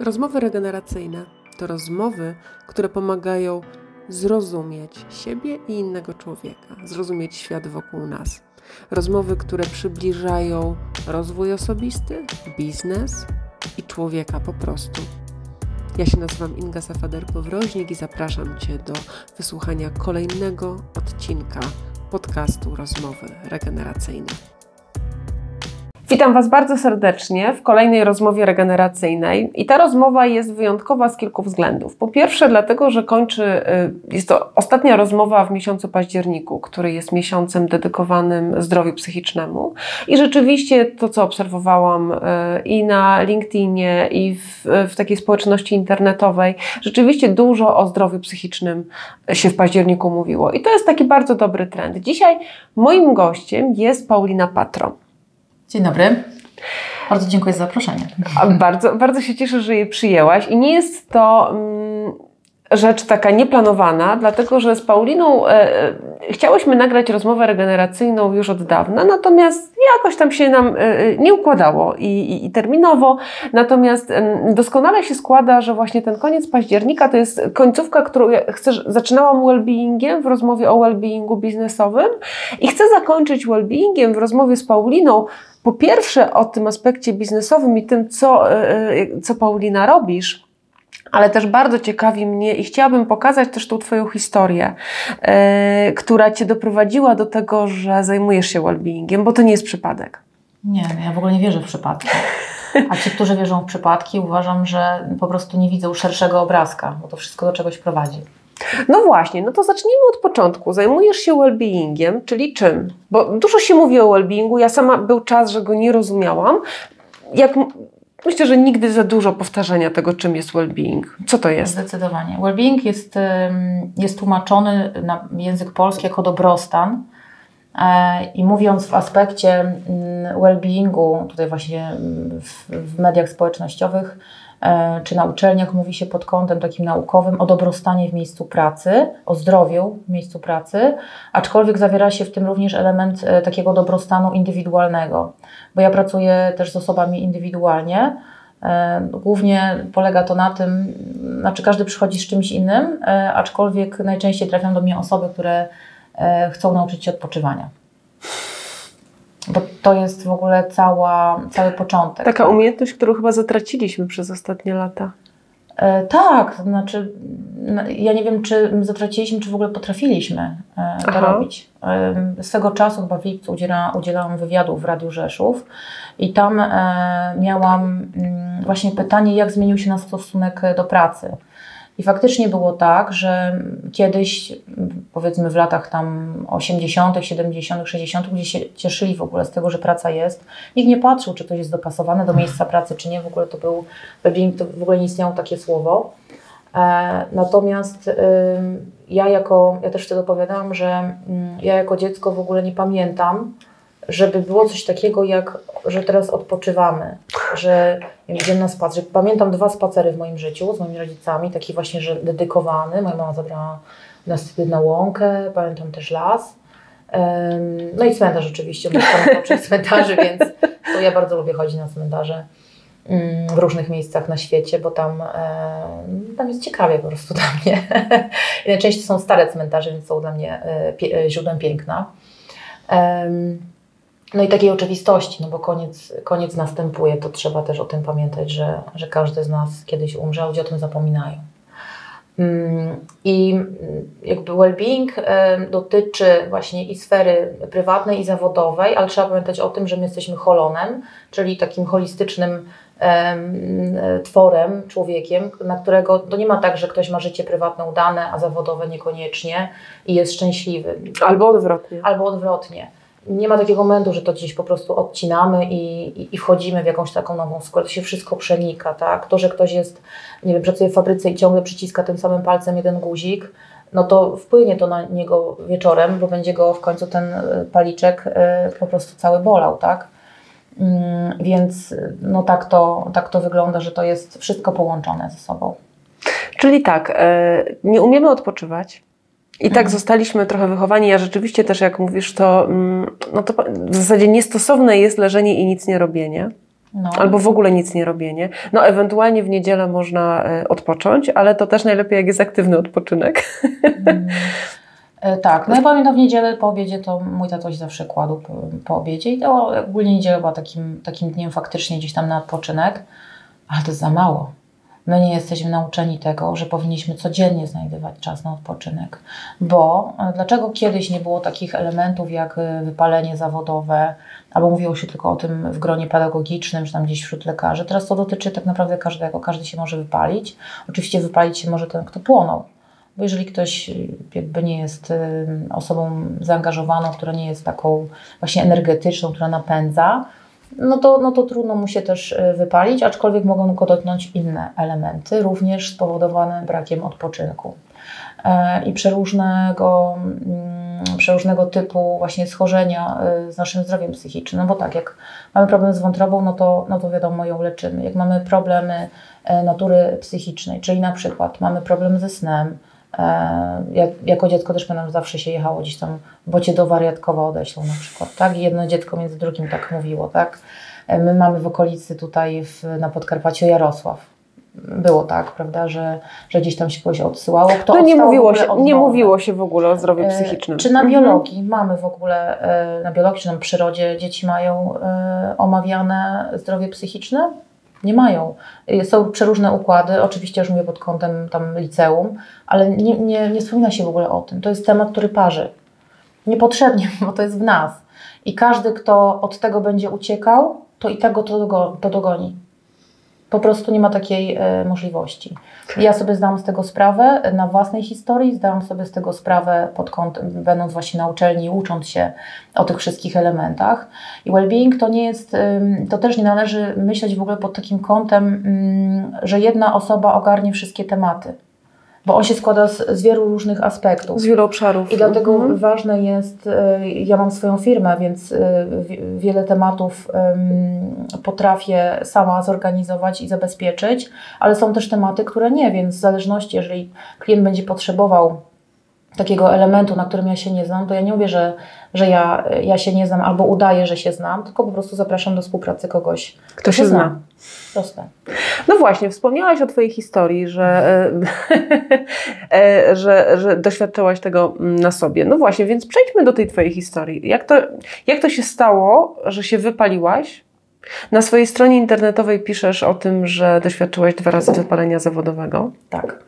Rozmowy regeneracyjne to rozmowy, które pomagają zrozumieć siebie i innego człowieka, zrozumieć świat wokół nas. Rozmowy, które przybliżają rozwój osobisty, biznes i człowieka po prostu. Ja się nazywam Inga Safader-Powroźnik i zapraszam Cię do wysłuchania kolejnego odcinka podcastu Rozmowy Regeneracyjne. Witam Was bardzo serdecznie w kolejnej rozmowie regeneracyjnej. I ta rozmowa jest wyjątkowa z kilku względów. Po pierwsze, dlatego, że kończy, y, jest to ostatnia rozmowa w miesiącu październiku, który jest miesiącem dedykowanym zdrowiu psychicznemu. I rzeczywiście to, co obserwowałam y, i na LinkedInie, i w, w takiej społeczności internetowej, rzeczywiście dużo o zdrowiu psychicznym się w październiku mówiło. I to jest taki bardzo dobry trend. Dzisiaj moim gościem jest Paulina Patro. Dzień dobry. Bardzo dziękuję za zaproszenie. Bardzo, bardzo się cieszę, że je przyjęłaś i nie jest to mm, rzecz taka nieplanowana, dlatego że z Pauliną e, e, chciałyśmy nagrać rozmowę regeneracyjną już od dawna, natomiast jakoś tam się nam e, e nie układało i, i, i terminowo. Natomiast e, doskonale się składa, że właśnie ten koniec października to jest końcówka, którą ja chcę, zaczynałam well-beingiem w rozmowie o well-beingu biznesowym i chcę zakończyć well-beingiem w rozmowie z Pauliną po pierwsze o tym aspekcie biznesowym i tym, co, e, co Paulina robisz, ale też bardzo ciekawi mnie i chciałabym pokazać też tą Twoją historię, yy, która Cię doprowadziła do tego, że zajmujesz się well-beingiem, bo to nie jest przypadek. Nie, ja w ogóle nie wierzę w przypadki. A ci, którzy wierzą w przypadki, uważam, że po prostu nie widzą szerszego obrazka, bo to wszystko do czegoś prowadzi. No właśnie, no to zacznijmy od początku. Zajmujesz się well-beingiem, czyli czym? Bo dużo się mówi o well-beingu, ja sama był czas, że go nie rozumiałam. Jak Myślę, że nigdy za dużo powtarzania tego, czym jest well-being. Co to jest? Zdecydowanie. Well-being jest, jest tłumaczony na język polski jako dobrostan. E, I mówiąc w aspekcie mm, well-beingu, tutaj właśnie w, w mediach społecznościowych, czy na uczelniach mówi się pod kątem takim naukowym o dobrostanie w miejscu pracy, o zdrowiu w miejscu pracy, aczkolwiek zawiera się w tym również element e, takiego dobrostanu indywidualnego, bo ja pracuję też z osobami indywidualnie. E, głównie polega to na tym, znaczy każdy przychodzi z czymś innym, aczkolwiek najczęściej trafią do mnie osoby, które chcą nauczyć się odpoczywania. Bo to jest w ogóle cała, cały początek. Taka tak? umiejętność, którą chyba zatraciliśmy przez ostatnie lata. E, tak, to znaczy, ja nie wiem, czy zatraciliśmy, czy w ogóle potrafiliśmy e, to Aha. robić. E, swego czasu, chyba w lipcu, udziela, udzielałam wywiadu w Radiu Rzeszów i tam e, miałam mm, właśnie pytanie, jak zmienił się nasz stosunek do pracy. I faktycznie było tak, że kiedyś, powiedzmy w latach tam 80., 70., 60., gdzie się cieszyli w ogóle z tego, że praca jest, nikt nie patrzył, czy ktoś jest dopasowany do miejsca pracy, czy nie. W ogóle to był, to w ogóle nie istniało takie słowo. E, natomiast ja jako, ja też wtedy opowiadałam, że y, ja jako dziecko w ogóle nie pamiętam, żeby było coś takiego jak, że teraz odpoczywamy, że idziemy na spacer. Pamiętam dwa spacery w moim życiu z moimi rodzicami, taki właśnie, że dedykowany. Moja mama zabrała nas wtedy na łąkę, pamiętam też las. No i cmentarz oczywiście, bo tam cmentarzy, więc to ja bardzo lubię chodzić na cmentarze mm, w różnych miejscach na świecie, bo tam, tam jest ciekawie po prostu dla mnie. I najczęściej są stare cmentarze, więc są dla mnie e, źródłem piękna. No i takiej oczywistości, no bo koniec, koniec następuje, to trzeba też o tym pamiętać, że, że każdy z nas kiedyś umrze, ludzie o tym zapominają. Mm, I jakby well-being dotyczy właśnie i sfery prywatnej i zawodowej, ale trzeba pamiętać o tym, że my jesteśmy holonem, czyli takim holistycznym tworem, człowiekiem, na którego to nie ma tak, że ktoś ma życie prywatne udane, a zawodowe niekoniecznie i jest szczęśliwy. Albo odwrotnie. Albo odwrotnie nie ma takiego momentu, że to gdzieś po prostu odcinamy i, i, i, wchodzimy w jakąś taką nową skórę. To się wszystko przenika, tak? To, że ktoś jest, nie wiem, pracuje w fabryce i ciągle przyciska tym samym palcem jeden guzik, no to wpłynie to na niego wieczorem, bo będzie go w końcu ten e, paliczek e, po prostu cały bolał, tak? Mm, więc no tak to, tak to wygląda, że to jest wszystko połączone ze sobą. Czyli tak, e, nie umiemy odpoczywać, i tak zostaliśmy trochę wychowani. Ja rzeczywiście też, jak mówisz, to, mm, no to w zasadzie niestosowne jest leżenie i nic nie robienie. No. Albo w ogóle nic nie robienie. No, ewentualnie w niedzielę można e, odpocząć, ale to też najlepiej, jak jest aktywny odpoczynek. Mm. E, tak, no ja pamiętam w niedzielę po obiedzie to mój tatoś zawsze kładł po, po obiedzie i to ogólnie niedziela była takim, takim dniem faktycznie gdzieś tam na odpoczynek, ale to jest za mało. My nie jesteśmy nauczeni tego, że powinniśmy codziennie znajdować czas na odpoczynek. Bo e, dlaczego kiedyś nie było takich elementów jak e, wypalenie zawodowe, albo mówiło się tylko o tym w gronie pedagogicznym, czy tam gdzieś wśród lekarzy. Teraz to dotyczy tak naprawdę każdego. Każdy się może wypalić. Oczywiście wypalić się może ten, kto płonął. Bo jeżeli ktoś e, jakby nie jest osobą zaangażowaną, która nie jest taką właśnie energetyczną, która napędza, no to, no to trudno mu się też e, wypalić, aczkolwiek mogą go dotknąć inne elementy, również spowodowane brakiem odpoczynku. E, I przeróżnego, mm, przeróżnego typu właśnie schorzenia e, z naszym zdrowiem psychicznym. No bo tak, jak mamy problem z wątrobą, no to, no to wiadomo, ją leczymy. Jak mamy problemy natury psychicznej, czyli na przykład mamy problem ze snem, E, jak, jako dziecko też pamiętam, zawsze się jechało gdzieś tam, bo cię do wariatkowa odeślą na przykład, tak? I jedno dziecko między drugim tak mówiło, tak? E, my mamy w okolicy tutaj w, na Podkarpaciu Jarosław. Było tak, prawda, że, że gdzieś tam się kogoś odsyłało. Kto no nie mówiło, się, nie mówiło się w ogóle o zdrowiu e, psychicznym. Czy na mhm. biologii mhm. mamy w ogóle, na biologii czy na przyrodzie dzieci mają omawiane zdrowie psychiczne? Nie mają. Są przeróżne układy, oczywiście już mówię pod kątem tam liceum, ale nie, nie, nie wspomina się w ogóle o tym. To jest temat, który parzy. Niepotrzebnie, bo to jest w nas. I każdy, kto od tego będzie uciekał, to i tego to, to dogoni. Po prostu nie ma takiej e, możliwości. Ja sobie zdałam z tego sprawę na własnej historii, zdałam sobie z tego sprawę pod kątem, będąc właśnie na uczelni, ucząc się o tych wszystkich elementach. I well-being to nie jest, to też nie należy myśleć w ogóle pod takim kątem, że jedna osoba ogarnie wszystkie tematy bo on się składa z, z, wielu różnych aspektów. Z wielu obszarów. I dlatego mhm. ważne jest, y, ja mam swoją firmę, więc y, wiele tematów potrafię sama zorganizować i zabezpieczyć, ale są też tematy, które nie, więc w zależności, jeżeli klient będzie potrzebował takiego elementu, na którym ja się nie znam, to ja nie mówię, że, że ja, ja się nie znam albo udaję, że się znam, tylko po prostu zapraszam do współpracy kogoś, kto, kto się zna. zna. Proste. No właśnie, wspomniałaś o Twojej historii, że, e, e, że, że doświadczyłaś tego mm, na sobie. No właśnie, więc przejdźmy do tej Twojej historii. Jak to, jak to się stało, że się wypaliłaś? Na swojej stronie internetowej piszesz o tym, że doświadczyłaś dwa razy wypalenia zawodowego. Tak.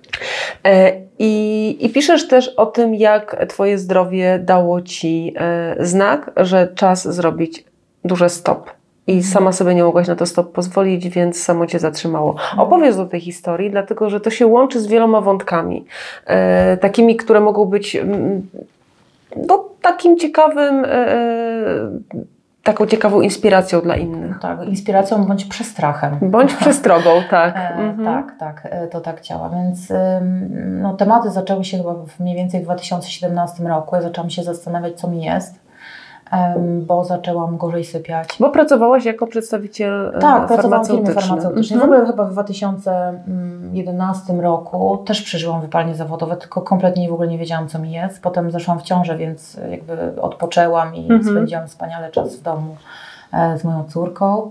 E, I, I piszesz też o tym, jak Twoje zdrowie dało Ci znak, że czas zrobić duże stop i sama sobie nie mogłaś na to stop pozwolić, więc samo cię zatrzymało. Opowiedz o tej historii, dlatego że to się łączy z wieloma wątkami, e, takimi, które mogą być mm, no, takim ciekawym, e, e, taką ciekawą inspiracją dla innych. Tak, inspiracją bądź przestrachem. Bądź przestrogą, tak. E, mhm. Tak, tak, e, to tak działa. Więc no, tematy zaczęły się chyba mniej więcej w 2017 roku. Ja zaczęłam się zastanawiać, co mi jest bo zaczęłam gorzej sypiać. Bo pracowałaś jako przedstawiciel e, Tak, pracowałam w firmie farmaceutycznej. Mhm. W ogóle chyba w 2011 roku też przeżyłam wypalenie zawodowe, tylko kompletnie w ogóle nie wiedziałam, co mi jest. Potem zeszłam w ciążę, więc jakby odpoczęłam i mhm. spędziłam wspaniale czas w domu e, z moją córką.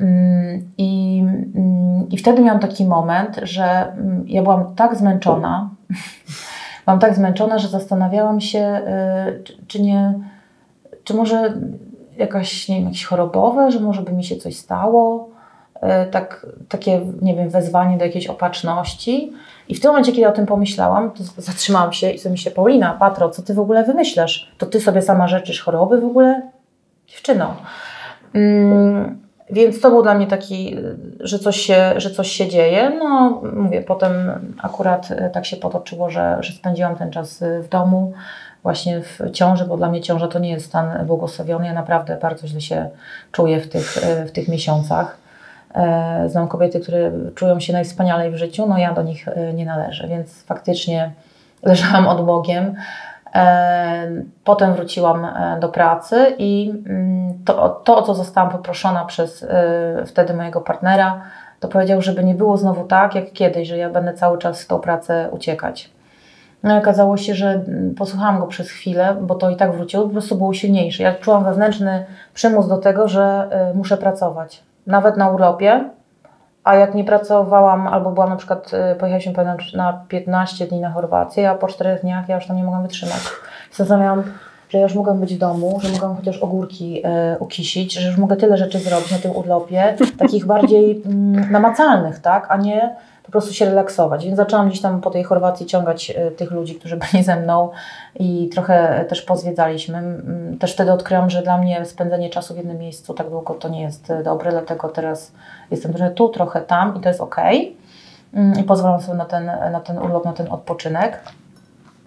Mm, I, mm, I wtedy miałam taki moment, że mm, ja byłam tak zmęczona, byłam tak zmęczona, że zastanawiałam się, e, czy nie czy może jakaś, nie wiem, jakieś chorobowe, że może by mi się coś stało, e, tak, takie, nie wiem, wezwanie do jakiejś opatrzności. I w tym momencie, kiedy o tym pomyślałam, to zatrzymałam się i sobie myślę, Paulina, Patro, co ty w ogóle wymyślasz? To ty sobie sama rzeczysz choroby w ogóle? Dziewczyno. Mm, więc to był dla mnie taki, że coś, się, że coś się dzieje. No, mówię, potem akurat e, tak się potoczyło, że, że spędziłam ten czas e, w domu właśnie w ciąży, bo dla mnie ciąża to nie jest stan błogosławiony. Ja naprawdę bardzo źle się czuję w tych, w tych miesiącach. E, znam kobiety, które czują się najwspanialej w życiu, no ja do nich e, nie należę, więc faktycznie leżałam od Bogiem. E, potem wróciłam do pracy i mm, to, to, o co zostałam poproszona przez wtedy mojego partnera, to powiedział, żeby nie było znowu tak jak kiedyś, że ja będę cały czas w tą pracę uciekać. No i okazało się, że mm, posłuchałam go przez chwilę, bo to i tak wróciło, po prostu było silniejsze. Ja czułam wewnętrzny przymus do tego, że y, muszę pracować. nawet na urlopie, a jak nie pracowałam, albo byłam na przykład, y, pojechaliśmy na 15 dni na Chorwację, a po 4 dniach ja już tam nie mogłam wytrzymać. Zastanawiałam, że ja już mogłam być w domu, że mogłam chociaż ogórki e, ukisić, że już mogę tyle rzeczy zrobić na tym urlopie, takich bardziej mm, namacalnych, tak, a nie po prostu się relaksować. Więc zaczęłam gdzieś tam po tej Chorwacji ciągać e, tych ludzi, którzy byli ze mną i trochę też pozwiedzaliśmy. Też wtedy odkryłam, że dla mnie spędzenie czasu w jednym miejscu tak długo to nie jest e, dobre, dlatego teraz jestem trochę tu, trochę tam i to jest ok. I pozwalam sobie na ten, na ten urlop, na ten odpoczynek.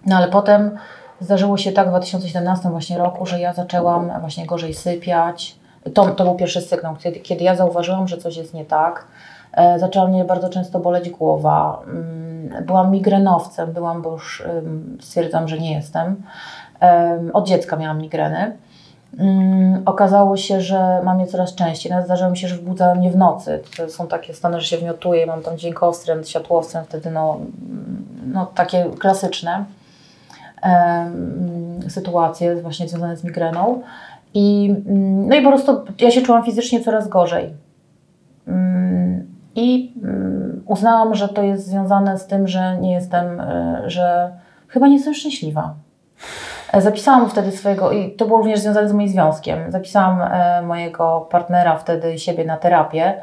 No ale potem zdarzyło się tak w 2017 właśnie roku, że ja zaczęłam właśnie gorzej sypiać. To, to był pierwszy sygnał, kiedy, kiedy ja zauważyłam, że coś jest nie tak. E, zaczęła mnie bardzo często boleć głowa. Mm, byłam migrenowcem, byłam, bo już stwierdzam, że nie jestem. Od dziecka miałam migreny. Um, okazało się, że mam je coraz częściej. Nawet zdarzało mi się, że wbudzają mnie w nocy. To są takie stany, że się wmiotuję, mam tam dźwiękostręt, światłowstręt, wtedy no, no takie klasyczne sytuacje właśnie związane z migreną. I, no i po prostu ja się czułam fizycznie coraz gorzej. I mm, uznałam, że to jest związane z tym, że nie jestem, e, że chyba nie jestem szczęśliwa. E, zapisałam wtedy swojego, i to było również związane z moim związkiem, zapisałam e, mojego partnera wtedy siebie na terapię,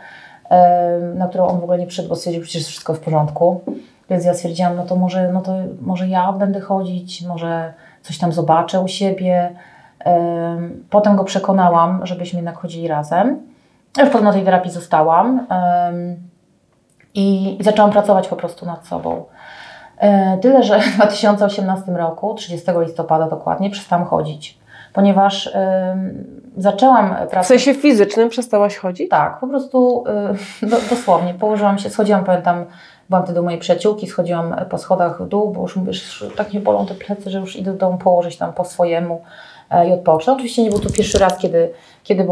na którą on w ogóle nie przyszedł, bo stwierdził, że przecież wszystko w porządku. Więc ja stwierdziłam, no to może, no to może ja będę chodzić, może coś tam zobaczę u siebie. Potem go przekonałam, żebyśmy jednak chodzili razem. Już potem na tej terapii zostałam i zaczęłam pracować po prostu nad sobą. E, tyle, że w 2018 roku, 30 listopada dokładnie, przestałam chodzić, ponieważ zaczęłam pracować. W sensie fizycznym przestałaś chodzić? Tak, po prostu y, do, dosłownie. Położyłam się, schodziłam, pamiętam, byłam wtedy u mojej przyjaciółki, schodziłam po schodach w dół, bo już, już tak mnie bolą te plecy, że już idę do domu położyć tam po swojemu e, i odpocznę. Oczywiście nie był to pierwszy raz, kiedy kiedy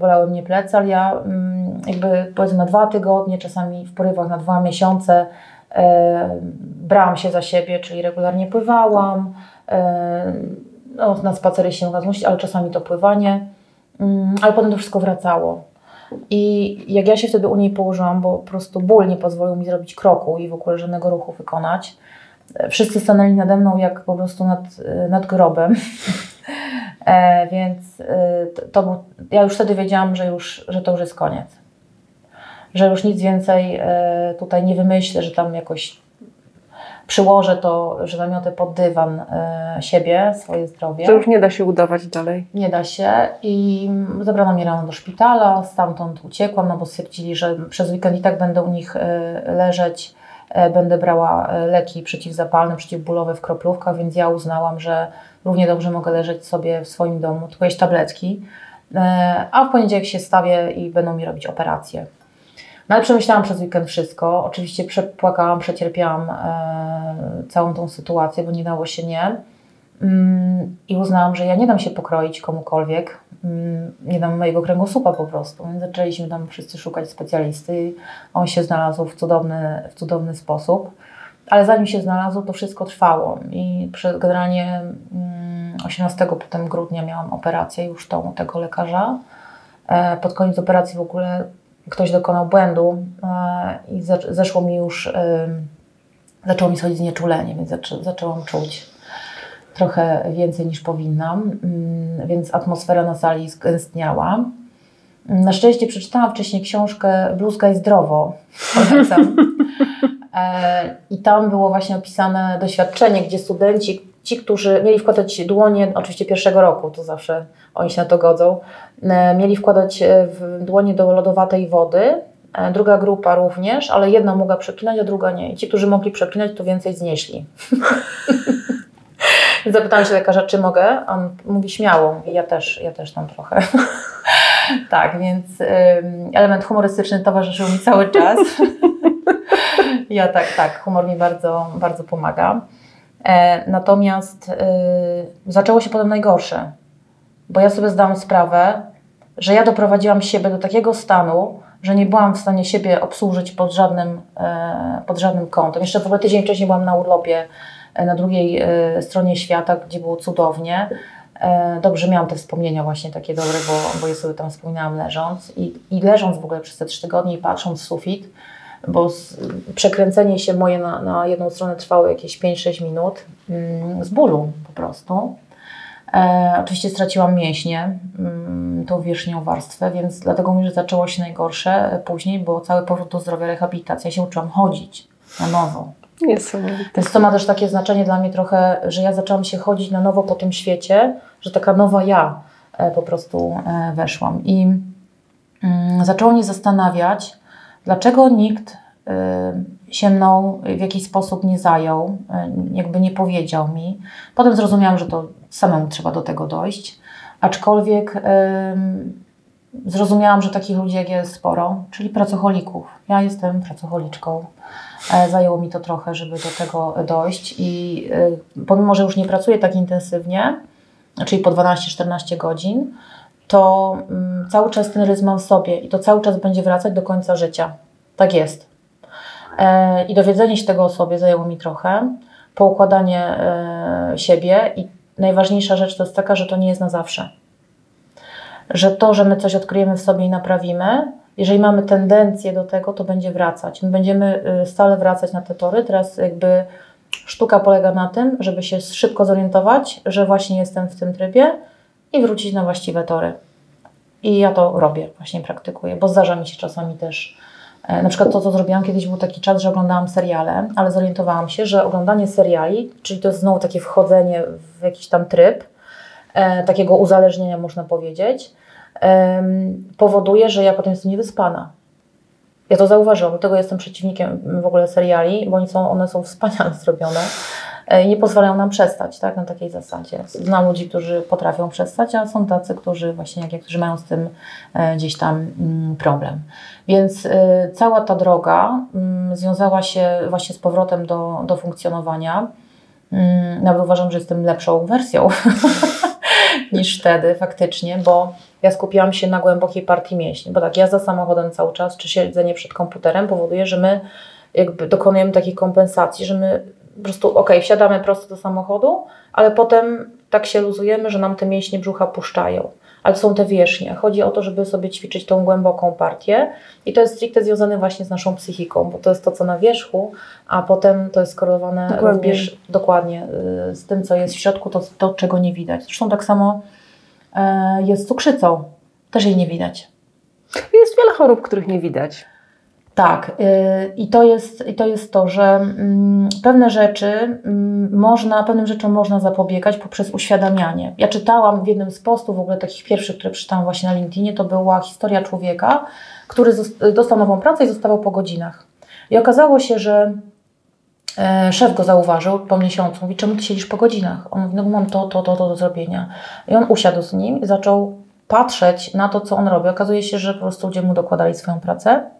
bolały mnie plecy, ale ja mm, jakby powiedzmy na dwa tygodnie, czasami w porywach na dwa miesiące e, brałam się za siebie, czyli regularnie pływałam, e, no, na spacery się mogłam zmusić, ale czasami to pływanie, mm, ale potem to wszystko wracało. I jak ja się wtedy u niej położyłam, bo po prostu ból nie pozwolił mi zrobić kroku i w ogóle żadnego ruchu wykonać, wszyscy stanęli nade mną jak po prostu nad, nad grobem. E, więc e, to, ja już wtedy wiedziałam, że, już, że to już jest koniec. Że już nic więcej e, tutaj nie wymyślę, że tam jakoś przyłożę to, że zamiotę pod dywan siebie, swoje zdrowie. To już nie da się udawać dalej. Nie da się i zabrano mnie rano do szpitala, stamtąd uciekłam, no bo stwierdzili, że przez weekend i tak będę u nich leżeć, będę brała leki przeciwzapalne, przeciwbólowe w kroplówkach, więc ja uznałam, że równie dobrze mogę leżeć sobie w swoim domu, tylko jeść tabletki, e, a w poniedziałek się stawię i będą mi robić operację. No ale przemyślałam przez weekend wszystko. Oczywiście przepłakałam, przecierpiałam e, całą tą sytuację, bo nie dało się nie. Mm, I uznałam, że ja nie dam się pokroić komukolwiek, mm, nie dam mojego kręgosłupa po prostu. Więc zaczęliśmy tam wszyscy szukać specjalisty. On się znalazł w cudowny, w cudowny sposób. Ale zanim się znalazło, to wszystko trwało i generalnie 18 mm, potem grudnia miałam operację już tą tego lekarza. E, pod koniec operacji w ogóle ktoś dokonał błędu e, i zeszło mi już, zaczęło mi schodzić znieczulenie, więc zaczęłam czuć trochę więcej niż powinnam, mm, więc atmosfera na sali zgęstniała. Na szczęście przeczytałam wcześniej książkę Bluzga i zdrowo. Polecam. E, I tam było właśnie opisane doświadczenie, gdzie studenci, ci, którzy mieli wkładać dłonie, oczywiście pierwszego roku, to zawsze oni się na to godzą, e, mieli wkładać e, w dłonie do lodowatej wody. Druga grupa również, ale jedna mogła przeklinać, a druga nie. I ci, którzy mogli przeklinać, to więcej znieśli. Zapytałam się lekarza, czy mogę. On mówi śmiało. I ja też, ja też tam trochę. tak, więc element humorystyczny towarzyszył mi cały czas. Ja tak, tak, humor mi bardzo, bardzo pomaga. E, natomiast e, zaczęło się potem najgorsze, bo ja sobie zdałam sprawę, że ja doprowadziłam siebie do takiego stanu, że nie byłam w stanie siebie obsłużyć pod żadnym, e, pod żadnym kątem. Jeszcze w ogóle tydzień wcześniej byłam na urlopie na drugiej e, stronie świata, gdzie było cudownie. E, dobrze, miałam te wspomnienia właśnie takie dobre, bo, bo je sobie tam wspominałam leżąc i, i leżąc w ogóle przez te trzy tygodnie i patrząc w sufit, bo z, przekręcenie się moje na, na jedną stronę trwało jakieś 5-6 minut mm, z bólu po prostu. E, oczywiście straciłam mięśnie, mm, tą wierzchnią warstwę, więc dlatego mi, że zaczęło się najgorsze później, bo cały powrót do zdrowia, rehabilitacja. Ja się uczyłam chodzić na nowo. Więc to ma też takie znaczenie dla mnie trochę, że ja zaczęłam się chodzić na nowo po tym świecie, że taka nowa ja e, po prostu e, weszłam. I mm, zaczęło mnie zastanawiać, dlaczego nikt e, się mną w jakiś sposób nie zajął, jakby nie powiedział mi. Potem zrozumiałam, że to samemu trzeba do tego dojść, aczkolwiek zrozumiałam, że takich ludzi jak jest sporo, czyli pracocholików. Ja jestem pracocholiczką. Zajęło mi to trochę, żeby do tego dojść i pomimo, że już nie pracuję tak intensywnie, czyli po 12-14 godzin, to mm, cały czas ten rytm mam w sobie i to cały czas będzie wracać do końca życia. Tak jest. E, I dowiedzenie się tego o sobie zajęło mi trochę, poukładanie e, siebie i najważniejsza rzecz to jest taka, że to nie jest na zawsze. Że to, że my coś odkryjemy w sobie i naprawimy, jeżeli mamy tendencję do tego, to będzie wracać. My będziemy y, stale wracać na te tory. Teraz jakby Sztuka polega na tym, żeby się szybko zorientować, że właśnie jestem w tym trybie i wrócić na właściwe tory. I ja to robię, właśnie praktykuję, bo zdarza mi się czasami też. E, na przykład to, co zrobiłam kiedyś, był taki czas, że oglądałam seriale, ale zorientowałam się, że oglądanie seriali, czyli to jest znowu takie wchodzenie w jakiś tam tryb, e, takiego uzależnienia, można powiedzieć, powoduje, że ja potem jestem niewyspana. Ja to zauważyłam, dlatego jestem przeciwnikiem w ogóle seriali, bo one są, one są wspaniale zrobione e, i nie pozwalają nam przestać, tak, na takiej zasadzie. Znam ludzi, którzy potrafią przestać, a są tacy, którzy właśnie, jak, którzy mają z tym e, gdzieś tam mm, problem. Więc e, cała ta droga mm, związała się właśnie z powrotem do, do funkcjonowania. Mm, nawet uważam, że jestem lepszą wersją niż wtedy faktycznie, bo ja skupiłam się na głębokiej partii mięśni, bo tak jazda samochodem cały czas, czy siedzenie przed komputerem powoduje, że my jakby dokonujemy takiej kompensacji, że my po prostu, ok, wsiadamy prosto do samochodu, ale potem tak się luzujemy, że nam te mięśnie brzucha puszczają. Ale są te wierzchnie. Chodzi o to, żeby sobie ćwiczyć tą głęboką partię i to jest stricte związane właśnie z naszą psychiką, bo to jest to, co na wierzchu, a potem to jest skorelowane dokładnie, również, dokładnie y, z tym, co jest w środku, to, to czego nie widać. Zresztą tak samo E, jest cukrzycą. Też jej nie widać. Jest wiele chorób, których nie widać. Tak, y, i to jest, i to, jest to, że mm, pewne rzeczy mm, można, pewnym rzeczom można zapobiegać poprzez uświadamianie. Ja czytałam w jednym z postów, w ogóle takich pierwszych, które przeczytałam właśnie na LinkedInie, to była historia człowieka, który dostał nową pracę i zostawał po godzinach. I okazało się, że E, szef go zauważył po miesiącu, mówi, czemu ty siedzisz po godzinach? On mówi, no mam to, to, to, to do zrobienia. I on usiadł z nim i zaczął patrzeć na to, co on robi. Okazuje się, że po prostu ludzie mu dokładali swoją pracę,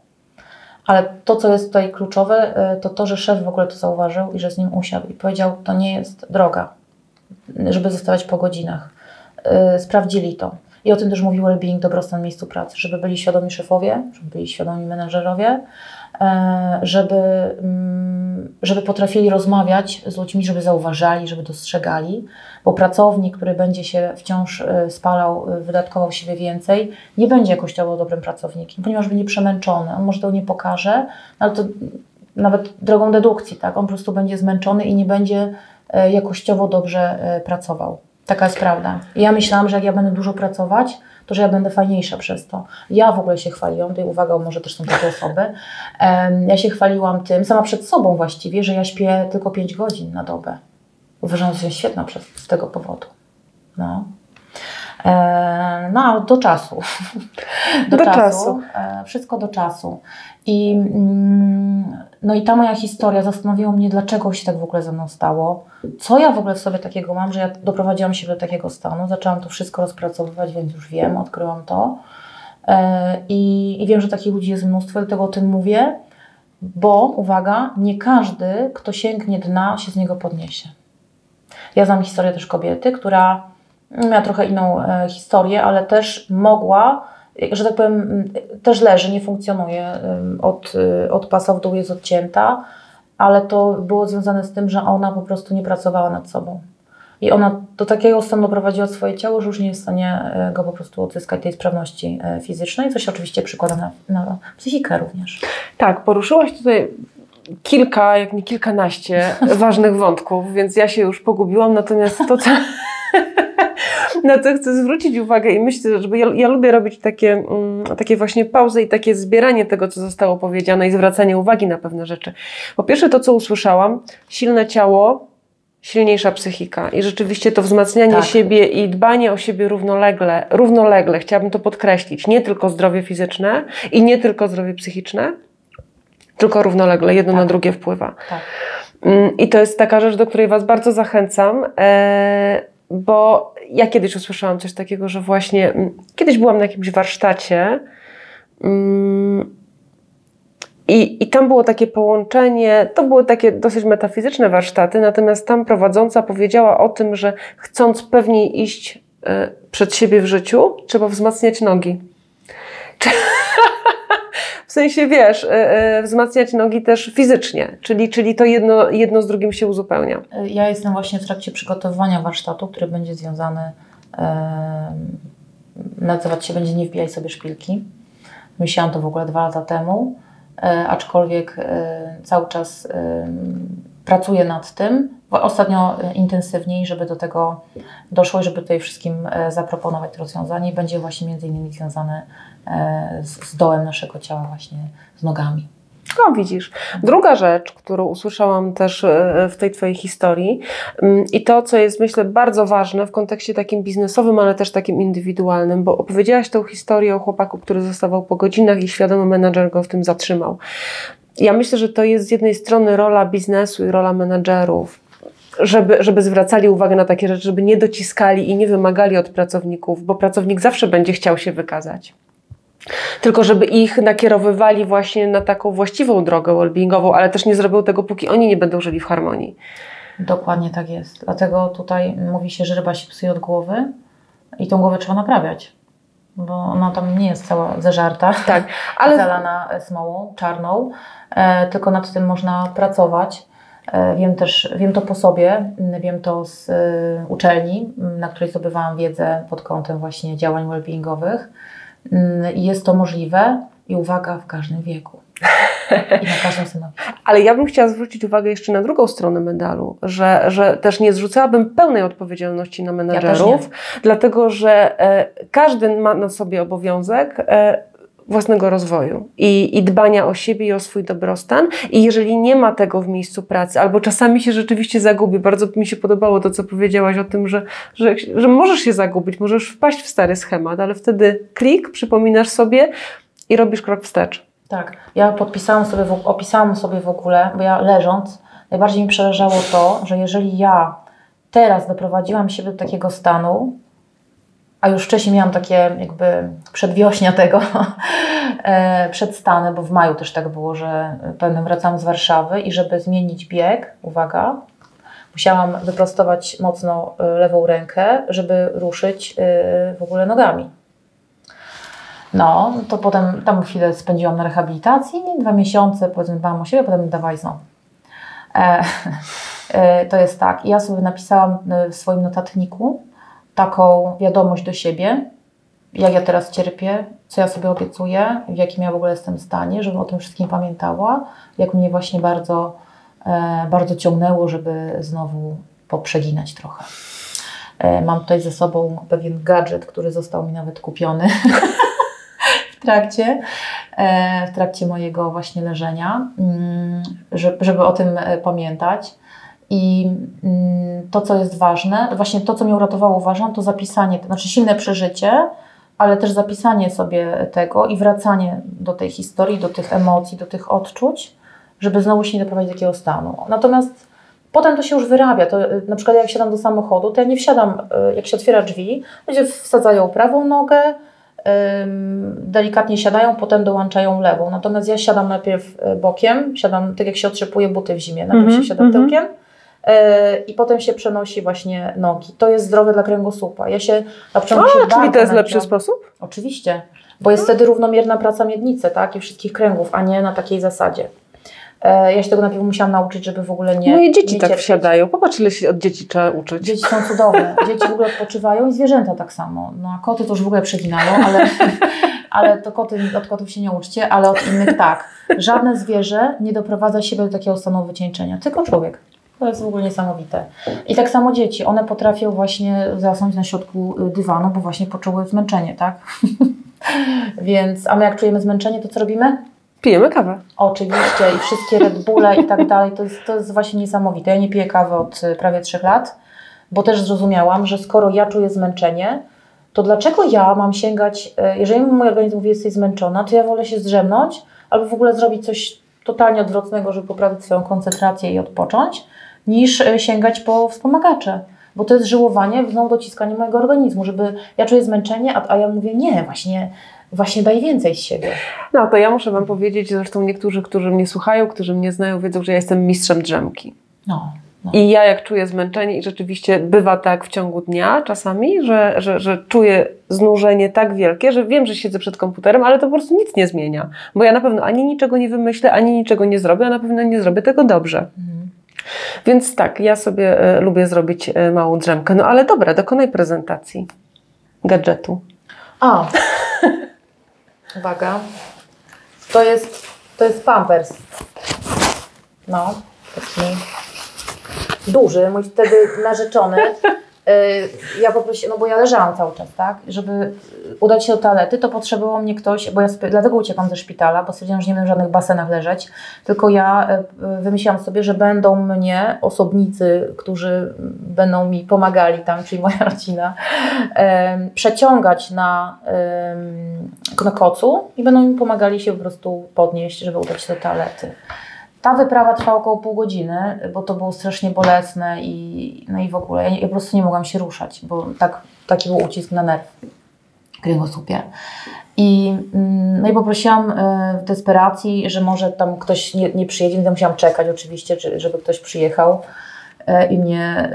ale to, co jest tutaj kluczowe, e, to to, że szef w ogóle to zauważył i że z nim usiadł i powiedział, to nie jest droga, żeby zostawać po godzinach. E, sprawdzili to. I o tym też mówił well-being, dobrostan w miejscu pracy, żeby byli świadomi szefowie, żeby byli świadomi menedżerowie, żeby, mm, żeby potrafili rozmawiać z ludźmi, żeby zauważali, żeby dostrzegali, bo pracownik, który będzie się wciąż e, spalał, e, wydatkował siebie więcej, nie będzie jakościowo dobrym pracownikiem, ponieważ będzie przemęczony. On może to nie pokaże, ale to nawet drogą dedukcji, tak? On po prostu będzie zmęczony i nie będzie jakościowo dobrze pracował. Taka jest prawda. I ja myślałam, że jak ja będę dużo pracować, to że ja będę fajniejsza przez to. Ja w ogóle się chwaliłam, tutaj uwaga, może też są takie osoby, ja się chwaliłam tym, sama przed sobą właściwie, że ja śpię tylko 5 godzin na dobę. Uważam, że jest świetna przez, z tego powodu. No. No, do czasu. Do, do czasu. czasu. E, wszystko do czasu. I, mm, no i ta moja historia zastanowiła mnie, dlaczego się tak w ogóle ze mną stało. Co ja w ogóle w sobie takiego mam, że ja doprowadziłam się do takiego stanu. Zaczęłam to wszystko rozpracowywać, więc już wiem, odkryłam to. E, I, i wiem, że takich ludzi jest mnóstwo, dlatego o tym mówię, bo uwaga, nie każdy, kto sięgnie dna, się z niego podniesie. Ja znam historię też kobiety, która miała trochę inną e, historię, ale też mogła że tak powiem, też leży, nie funkcjonuje, od, y, od pasa w dół jest odcięta, ale to było związane z tym, że ona po prostu nie pracowała nad sobą. I ona do takiego stanu doprowadziła swoje ciało, że już nie jest w stanie e, go po prostu odzyskać, tej sprawności e, fizycznej, co się oczywiście przykłada na, na psychikę również. Tak, poruszyłaś tutaj kilka, jak nie kilkanaście ważnych wątków, więc ja się już pogubiłam, natomiast to, co... na co chcę zwrócić uwagę i myślę, że ja, ja lubię robić takie, mm, takie właśnie pauzy i takie zbieranie tego, co zostało powiedziane i zwracanie uwagi na pewne rzeczy. Po pierwsze to, co usłyszałam, silne ciało, silniejsza psychika i rzeczywiście to wzmacnianie tak. siebie i dbanie o siebie równolegle, równolegle, chciałabym to podkreślić, nie tylko zdrowie fizyczne i nie tylko zdrowie psychiczne, tylko równolegle, jedno tak. na drugie wpływa. Tak. Mm, I to jest taka rzecz, do której Was bardzo zachęcam, e, bo ja kiedyś usłyszałam coś takiego, że właśnie mm, kiedyś byłam na jakimś warsztacie mm, i, I tam było takie połączenie, to były takie dosyć metafizyczne warsztaty, natomiast tam prowadząca powiedziała o tym, że chcąc pewniej iść e, przed siebie w życiu, trzeba wzmacniać nogi. W sensie, wiesz, e, e, wzmacniać nogi też fizycznie, czyli, czyli to jedno, jedno z drugim się uzupełnia. Ja jestem właśnie w trakcie przygotowywania warsztatu, który będzie związany, nazywać się będzie Nie wbijaj sobie szpilki. Myślałam to w ogóle dwa lata temu, e, aczkolwiek cały czas pracuję nad tym, ostatnio intensywniej, żeby do tego doszło i żeby tutaj wszystkim zaproponować rozwiązanie. Będzie właśnie między innymi związane E, z dołem naszego ciała, właśnie z nogami. No, widzisz. Druga rzecz, którą usłyszałam też e, w tej Twojej historii mm, i to, co jest myślę bardzo ważne w kontekście takim biznesowym, ale też takim indywidualnym, bo opowiedziałaś tą historię o chłopaku, który zostawał po godzinach i świadomy menadżer go w tym zatrzymał. Ja myślę, że to jest z jednej strony rola biznesu i rola menadżerów, żeby, żeby zwracali uwagę na takie rzeczy, żeby nie dociskali i nie wymagali od pracowników, bo pracownik zawsze będzie chciał się wykazać. Tylko żeby ich nakierowywali właśnie na taką właściwą drogę wellbeingową, ale też nie zrobią tego, póki oni nie będą żyli w harmonii. Dokładnie tak jest. Dlatego tutaj mówi się, że ryba się psuje od głowy i tą głowę trzeba naprawiać. Bo ona tam nie jest cała zeżarta, tak, ale... zalana smołą czarną, e, tylko nad tym można pracować. E, wiem też, wiem to po sobie, wiem to z e, uczelni, na której zdobywałam wiedzę pod kątem właśnie działań wellbeingowych. Mm, jest to możliwe i uwaga w każdym wieku. I na każdym stanowisku. Ale ja bym chciała zwrócić uwagę jeszcze na drugą stronę medalu, że, że też nie zrzucałabym pełnej odpowiedzialności na menedżerów, ja dlatego że e, każdy ma na sobie obowiązek e, własnego rozwoju i, i dbania o siebie i o swój dobrostan. I jeżeli nie ma tego w miejscu pracy, albo czasami się rzeczywiście zagubi, bardzo mi się podobało to, co powiedziałaś o tym, że, że, że możesz się zagubić, możesz wpaść w stary schemat, ale wtedy klik, przypominasz sobie i robisz krok wstecz. Tak, ja podpisałam sobie, opisałam sobie w ogóle, bo ja leżąc, najbardziej mi przerażało to, że jeżeli ja teraz doprowadziłam siebie do takiego stanu, a już wcześniej miałam takie jakby przedwiośnia tego, e, przedstany, bo w maju też tak było, że pewnym wracałam z Warszawy i żeby zmienić bieg, uwaga, musiałam wyprostować mocno e, lewą rękę, żeby ruszyć e, w ogóle nogami. No, to potem tam chwilę spędziłam na rehabilitacji, dwa miesiące, powiedzmy, dbałam o siebie, potem dawaj znowu. E, e, to jest tak. Ja sobie napisałam w swoim notatniku, taką wiadomość do siebie, jak ja teraz cierpię, co ja sobie obiecuję, w jakim ja w ogóle jestem stanie, żebym o tym wszystkim pamiętała, jak mnie właśnie bardzo, e, bardzo ciągnęło, żeby znowu poprzeginać trochę. E, mam tutaj ze sobą pewien gadżet, który został mi nawet kupiony w trakcie, e, w trakcie mojego właśnie leżenia, mm, żeby o tym pamiętać. I mm, to, co jest ważne, właśnie to, co mnie uratowało, uważam, to zapisanie, to znaczy silne przeżycie, ale też zapisanie sobie tego i wracanie do tej historii, do tych emocji, do tych odczuć, żeby znowu się nie doprowadzić do takiego stanu. Natomiast potem to się już wyrabia. To, na przykład jak wsiadam do samochodu, to ja nie wsiadam, y, jak się otwiera drzwi, ludzie wsadzają prawą nogę, delikatnie siadają, potem dołączają lewą. Natomiast ja siadam najpierw y, bokiem, siadam tak jak się otrzepuje buty w zimie, najpierw mm -hmm, się siada mm -hmm. tyłkiem, i potem się przenosi właśnie nogi. To jest zdrowe dla kręgosłupa. Ja się na początku A, czyli to jest lepszy sposób? Oczywiście, bo jest wtedy równomierna praca miednicy, tak, i wszystkich kręgów, a nie na takiej zasadzie. E, ja się tego najpierw musiałam nauczyć, żeby w ogóle nie. Moje dzieci nie tak wsiadają. Popatrz, ile się od dzieci trzeba uczyć. Dzieci są cudowne. Dzieci w ogóle odpoczywają i zwierzęta tak samo. No a koty to już w ogóle przeginają, ale, ale to koty, od kotów się nie uczcie, ale od innych tak. Żadne zwierzę nie doprowadza siebie do takiego stanu wycieńczenia, tylko człowiek. To jest w ogóle niesamowite. I tak samo dzieci, one potrafią właśnie zasnąć na środku y, dywanu, bo właśnie poczuły zmęczenie, tak? Więc, a my jak czujemy zmęczenie, to co robimy? Pijemy kawę. Oczywiście i wszystkie Red Bulle i tak dalej, to jest, to jest właśnie niesamowite. Ja nie piję kawy od y, prawie trzech lat, bo też zrozumiałam, że skoro ja czuję zmęczenie, to dlaczego ja mam sięgać, y, jeżeli mój organizm mówi, jesteś zmęczona, to ja wolę się zdrzemnąć albo w ogóle zrobić coś totalnie odwrotnego, żeby poprawić swoją koncentrację i odpocząć, niż y, sięgać po wspomagacze. Bo to jest żyłowanie, znowu dociskanie mojego organizmu, żeby ja czuję zmęczenie, a, a ja mówię, nie, właśnie, właśnie daj więcej z siebie. No to ja muszę Wam powiedzieć, zresztą niektórzy, którzy mnie słuchają, którzy mnie znają, wiedzą, że ja jestem mistrzem drzemki. No, no. I ja jak czuję zmęczenie i rzeczywiście bywa tak w ciągu dnia czasami, że, że, że czuję znużenie tak wielkie, że wiem, że siedzę przed komputerem, ale to po prostu nic nie zmienia. Bo ja na pewno ani niczego nie wymyślę, ani niczego nie zrobię, a na pewno nie zrobię tego dobrze. Mhm. Więc tak, ja sobie e, lubię zrobić e, małą drzemkę. No ale dobra, dokonaj prezentacji gadżetu. A. Uwaga. To jest, to jest Pampers. No, taki duży, mój wtedy narzeczony. y, Ja poprosiłam, no bo ja leżałam cały czas, tak? Żeby udać się do toalety, to potrzebował mnie ktoś, bo ja sobie, dlatego uciekłam ze szpitala, bo stwierdziłam, że nie będę w żadnych basenach leżeć, tylko ja y, y, wymyśliłam sobie, że będą mnie osobnicy, którzy będą mi pomagali tam, czyli moja rodzina, przeciągać na, na kocu i będą mi pomagali się po prostu podnieść, żeby udać się do toalety. Ta wyprawa trwała około pół godziny, bo to było strasznie bolesne i, no i w ogóle ja, ja po prostu nie mogłam się ruszać, bo tak, taki był ucisk na nerw kręgosłupie. I, mm, no i poprosiłam e, w desperacji, że może tam ktoś nie, nie przyjedzie, więc musiałam czekać oczywiście, czy, żeby ktoś przyjechał e, i mnie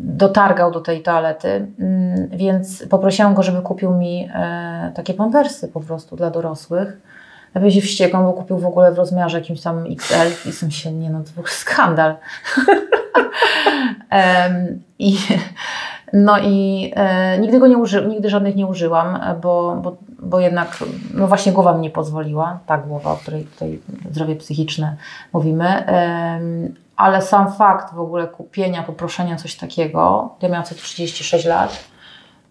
dotargał do tej toalety, Ym, więc poprosiłam go, żeby kupił mi e, takie pampersy po prostu dla dorosłych. Ja się wściekłam, bo kupił w ogóle w rozmiarze jakimś tam XL i sam się, nie no, to był skandal. Em, I, no i e, nigdy go nie uży, nigdy żadnych nie użyłam, bo, bo, bo jednak, no właśnie głowa mi nie pozwoliła, ta głowa, o której tutaj zdrowie psychiczne mówimy, ale sam fakt w ogóle kupienia, poproszenia coś takiego, ja miałam wtedy 36 lat,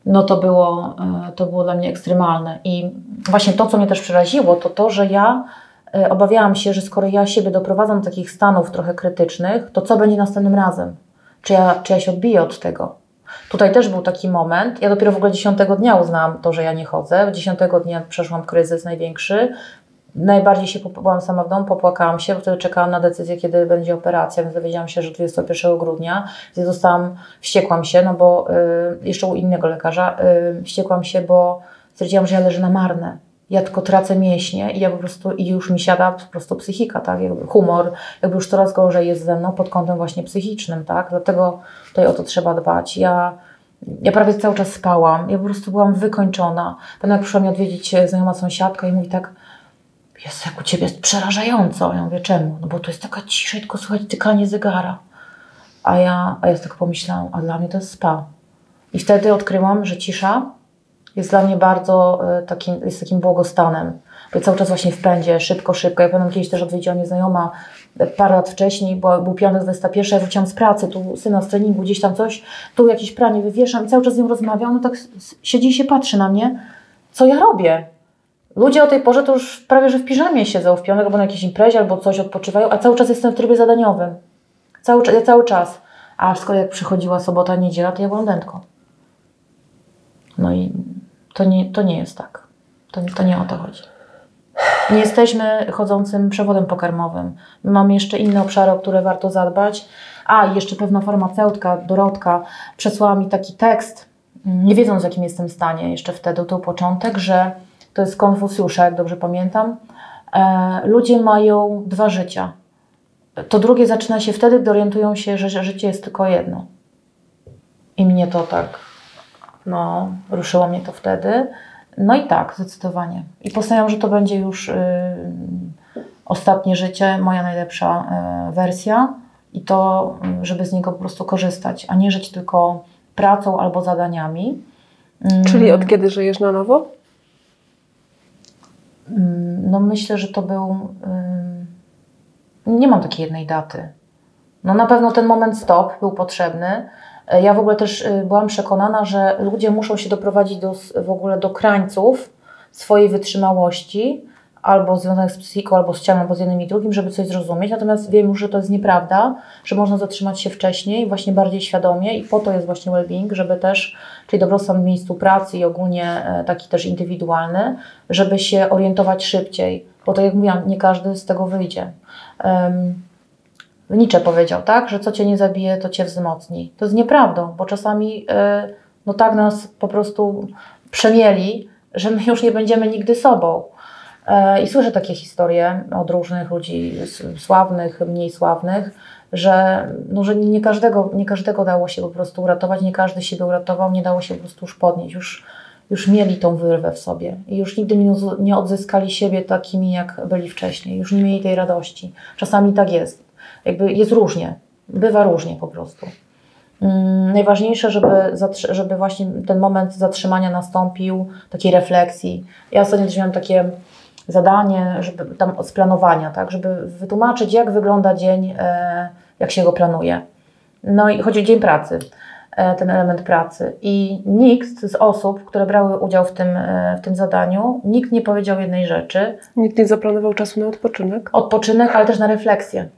no to było, e, to było dla mnie ekstremalne. I właśnie to, co mnie też przeraziło, to to, że ja e, obawiałam się, że skoro ja siebie doprowadzam do takich stanów trochę krytycznych, to co będzie następnym razem? Czy ja, czy ja się odbiję od tego? Tutaj też był taki moment, ja dopiero w ogóle dziesiątego dnia uznałam to, że ja nie chodzę. Dziesiątego dnia przeszłam kryzys największy. Najbardziej się byłam sama w domu, popłakałam się, bo wtedy czekałam na decyzję, kiedy będzie operacja, więc dowiedziałam się, że 21 grudnia. Więc zostałam, wściekłam się, no bo y, jeszcze u innego lekarza, y, wściekłam się, bo stwierdziłam, że ja leżę na marne. Ja tylko tracę mięśnie i ja po prostu, i już mi siada po prostu psychika, tak, jakby humor, jakby już coraz gorzej jest ze mną pod kątem właśnie psychicznym, tak, dlatego tutaj o to trzeba dbać. Ja ja prawie cały czas spałam, ja po prostu byłam wykończona. Potem jak przyszła mi odwiedzić e, znajoma sąsiadka i mówi tak, jest jak u Ciebie jest przerażająco. Ja mówię, czemu? No bo to jest taka cisza i tylko słychać tykanie zegara. A ja, a ja tak pomyślałam, a dla mnie to jest spa. I wtedy odkryłam, że cisza jest dla mnie bardzo e, takim, jest takim błogostanem. Bo cały czas właśnie w pędzie, szybko, szybko. Ja pamiętam kiedyś też odwiedziła mnie znajoma e, parę lat wcześniej, bo był piątek 21, ja wróciłam z pracy, tu syna z treningu, gdzieś tam coś, tu jakieś pranie wywieszam i cały czas z nią rozmawiam, ona tak siedzi i się patrzy na mnie, co ja robię. Ludzie o tej porze to już prawie, że w piżamie siedzą w piątek albo na jakiejś imprezie, albo coś odpoczywają, a cały czas jestem w trybie zadaniowym. Cały, ja cały czas. A kolei jak przychodziła sobota, niedziela, to ja byłam dętką. No i to nie, to nie jest tak. To, to nie o to chodzi. Nie jesteśmy chodzącym przewodem pokarmowym. Mamy jeszcze inne obszary, o które warto zadbać. A, jeszcze pewna farmaceutka, Dorotka, przesłała mi taki tekst, nie wiedząc w jakim jestem stanie jeszcze wtedy, to początek, że to jest Konfucjusza, jak dobrze pamiętam. E, ludzie mają dwa życia. To drugie zaczyna się wtedy, gdy orientują się, że życie jest tylko jedno. I mnie to tak, no, ruszyło mnie to wtedy. No i tak, zdecydowanie. I postanowiłam, że to będzie już y, ostatnie życie, moja najlepsza wersja i to, żeby z niego po prostu korzystać, a nie żyć tylko pracą albo zadaniami. Czyli od kiedy żyjesz na nowo? No myślę, że to był. Nie mam takiej jednej daty. No na pewno ten moment stop był potrzebny. Ja w ogóle też y, byłam przekonana, że ludzie muszą się doprowadzić do, w ogóle do krańców swojej wytrzymałości, albo związanych z psychiką, albo z ciałem, albo z jednym i drugim, żeby coś zrozumieć. Natomiast wiem już, że to jest nieprawda, że można zatrzymać się wcześniej, właśnie bardziej świadomie i po to jest właśnie well-being, żeby też, czyli dobrostan w miejscu pracy i ogólnie e, taki też indywidualny, żeby się orientować szybciej, bo tak jak mówiłam, nie każdy z tego wyjdzie. Um, powiedział, tak, że co cię nie zabije, to cię wzmocni. To jest nieprawdą, bo czasami e, no tak nas po prostu przemieli, że my już nie będziemy nigdy sobą. E, I słyszę takie historie od różnych ludzi sławnych, mniej sławnych, że, no, że nie, każdego, nie każdego dało się po prostu uratować, nie każdy siebie uratował, nie dało się po prostu już podnieść. Już, już mieli tą wyrwę w sobie i już nigdy nie odzyskali siebie takimi, jak byli wcześniej. Już nie mieli tej radości. Czasami tak jest. Jakby jest różnie. Bywa różnie po prostu. Mm, najważniejsze, żeby, żeby właśnie ten moment zatrzymania nastąpił, takiej refleksji. Ja ostatnio też miałam takie zadanie, żeby tam z planowania, tak, żeby wytłumaczyć, jak wygląda dzień, e, jak się go planuje. No i chodzi o dzień pracy, e, ten element pracy. I nikt z osób, które brały udział w tym, e, w tym zadaniu, nikt nie powiedział jednej rzeczy. Nikt nie zaplanował czasu na odpoczynek? Odpoczynek, ale też na refleksję.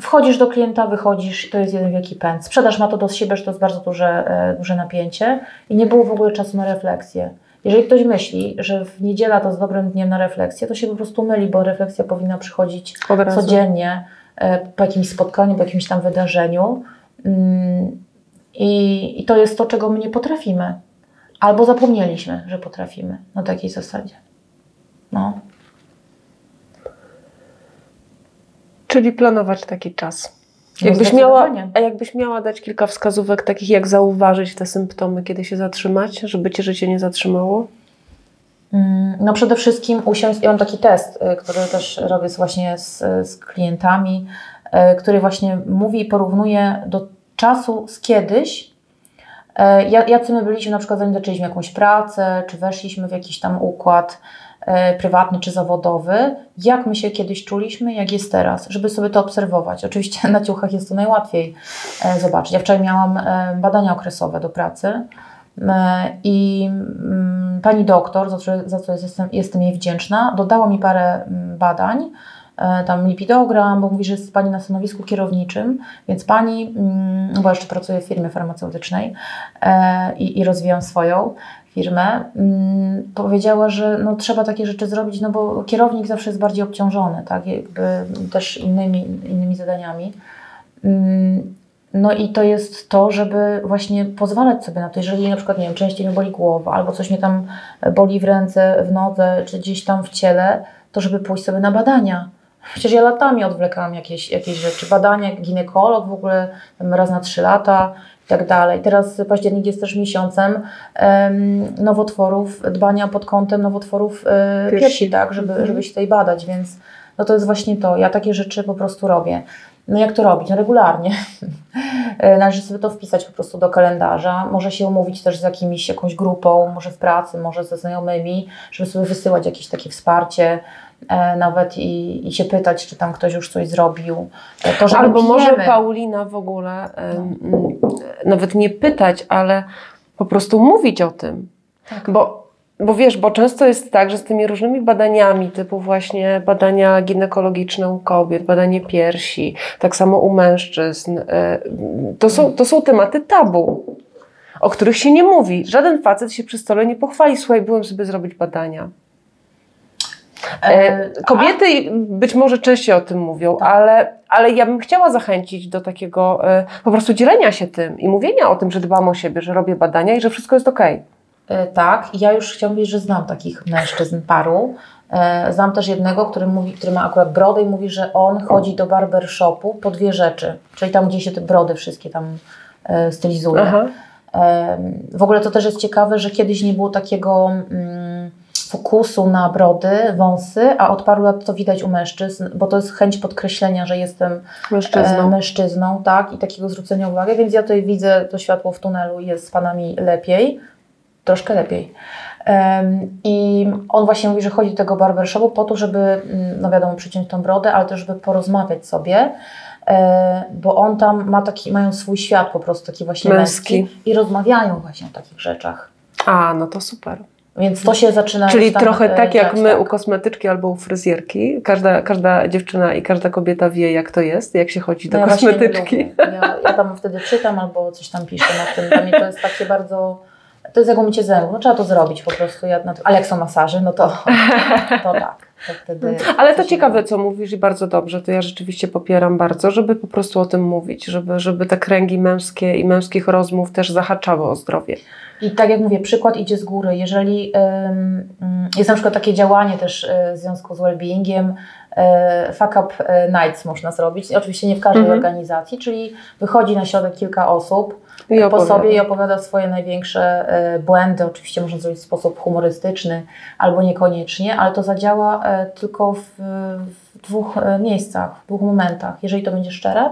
Wchodzisz do klienta, wychodzisz, to jest jeden wielki pęd. Sprzedaż ma to do siebie, że to jest bardzo duże, duże napięcie i nie było w ogóle czasu na refleksję. Jeżeli ktoś myśli, że w niedziela to jest dobrym dniem na refleksję, to się po prostu myli, bo refleksja powinna przychodzić codziennie e, po jakimś spotkaniu, po jakimś tam wydarzeniu. Mm, I, I to jest to, czego my nie potrafimy. Albo zapomnieliśmy, że potrafimy na takiej zasadzie. No. Czyli planować taki czas. Jakbyś miała, a jakbyś miała dać kilka wskazówek takich, jak zauważyć te symptomy, kiedy się zatrzymać, żeby cię życie nie zatrzymało? Mm, no przede wszystkim usiąść, ja mam taki test, y, który też robię właśnie z, z klientami, y, który właśnie mówi i porównuje do czasu z kiedyś, y, jacy my byliśmy na przykład zanim zaczęliśmy jakąś pracę, czy weszliśmy w jakiś tam układ, prywatny czy zawodowy, jak my się kiedyś czuliśmy, jak jest teraz, żeby sobie to obserwować. Oczywiście na ciuchach jest to najłatwiej e, zobaczyć. Ja wczoraj miałam e, badania okresowe do pracy i mm, pani doktor, za co, za co jestem, jestem jej wdzięczna, dodała mi parę mm, badań, tam lipidogram, bo mówi, że jest Pani na stanowisku kierowniczym, więc Pani, mm, bo jeszcze pracuję w firmie farmaceutycznej i, i rozwijam swoją, firmę, mm, powiedziała, że no, trzeba takie rzeczy zrobić, no bo kierownik zawsze jest bardziej obciążony, tak, jakby też innymi, innymi zadaniami. Mm, no i to jest to, żeby właśnie pozwalać sobie na to, jeżeli na przykład, nie wiem, częściej mnie boli głowa, albo coś mnie tam boli w ręce, w nodze, czy gdzieś tam w ciele, to żeby pójść sobie na badania. Przecież ja latami odwlekałam jakieś, jakieś rzeczy. Badania, ginekolog w ogóle raz na trzy lata, tak dalej. Teraz październik jest też miesiącem nowotworów, dbania pod kątem nowotworów e, piersi, piersi, tak, żeby, mhm. żeby się tutaj badać, więc no to jest właśnie to. Ja takie rzeczy po prostu robię. No jak to robić? No regularnie. E, należy sobie to wpisać po prostu do kalendarza. Może się umówić też z jakimiś, jakąś grupą, może w pracy, może ze znajomymi, żeby sobie wysyłać jakieś takie wsparcie, nawet i, i się pytać, czy tam ktoś już coś zrobił. E, to, Albo pijemy. może Paulina w ogóle no. nawet nie pytać, ale po prostu mówić o tym. Tak. Bo, bo wiesz, bo często jest tak, że z tymi różnymi badaniami, typu właśnie badania ginekologiczne u kobiet, badanie piersi, tak samo u mężczyzn, e, to są, to są tematy tabu o których się nie mówi. Żaden facet się przy stole nie pochwali, słuchaj, byłem sobie zrobić badania. E, e, kobiety być może częściej o tym mówią, tak. ale, ale ja bym chciała zachęcić do takiego e, po prostu dzielenia się tym i mówienia o tym, że dbam o siebie, że robię badania i że wszystko jest ok. Tak, ja już chciałam powiedzieć, że znam takich mężczyzn paru. Znam też jednego, który, mówi, który ma akurat brodę i mówi, że on chodzi do barbershopu po dwie rzeczy, czyli tam, gdzie się te brody wszystkie tam stylizuje. Aha. W ogóle to też jest ciekawe, że kiedyś nie było takiego mm, fokusu na brody, wąsy, a od paru lat to widać u mężczyzn, bo to jest chęć podkreślenia, że jestem Mężczyzną. e, mężczyzną, tak, i takiego zwrócenia uwagi, więc ja tutaj widzę to światło w tunelu jest z panami lepiej, troszkę lepiej. I on właśnie mówi, że chodzi do tego barbershopu po to, żeby, mm, no wiadomo, przyciąć tą brodę, ale też, żeby porozmawiać sobie, e, bo on tam ma taki, mają swój świat po prostu, taki właśnie Męski. męski i rozmawiają właśnie o takich rzeczach. A, no to super. Więc to się zaczyna Czyli tam, trochę e, tak jak my tak. u kosmetyczki albo u fryzjerki. Każda, każda dziewczyna i każda kobieta wie, jak to jest, jak się chodzi do No ja kosmetyczki. Ja, ja tam wtedy czytam albo coś tam piszę na tym. Dla mnie to jest takie bardzo. To jest jak umycie zębów. No trzeba to zrobić po prostu. Ja na to, ale jak są masaże, no to, to tak. To wtedy Ale to ciekawe, co mówisz i bardzo dobrze. To ja rzeczywiście popieram bardzo, żeby po prostu o tym mówić, żeby, żeby te kręgi męskie i męskich rozmów też zahaczały o zdrowie. I tak jak mówię, przykład idzie z góry. Jeżeli ym, ym, jest na przykład takie działanie też y, w związku z well-beingiem, fuck up y, nights można zrobić. Oczywiście nie w każdej Mhm. organizacji, czyli wychodzi na środek kilka osób, I po sobie i opowiada swoje największe e, błędy. Oczywiście można zrobić w sposób humorystyczny albo niekoniecznie, ale to zadziała e, tylko w, w dwóch e, miejscach, w dwóch momentach. Jeżeli to będzie szczere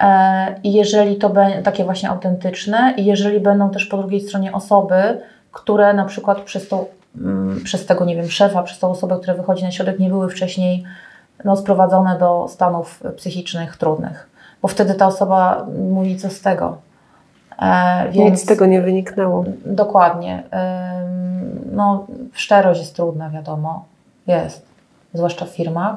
e, i jeżeli to będzie takie właśnie autentyczne i jeżeli będą też po drugiej stronie osoby, które na przykład przez, to, przez tego, nie wiem, szefa, przez tą osobę, która wychodzi na środek, nie były wcześniej no, sprowadzone do stanów psychicznych trudnych. Bo wtedy ta osoba mówi, co z tego. E, więc Nic z tego nie wyniknęło. Dokładnie. Ym, No, szczerość jest trudna, wiadomo. Jest. Zwłaszcza w firmach.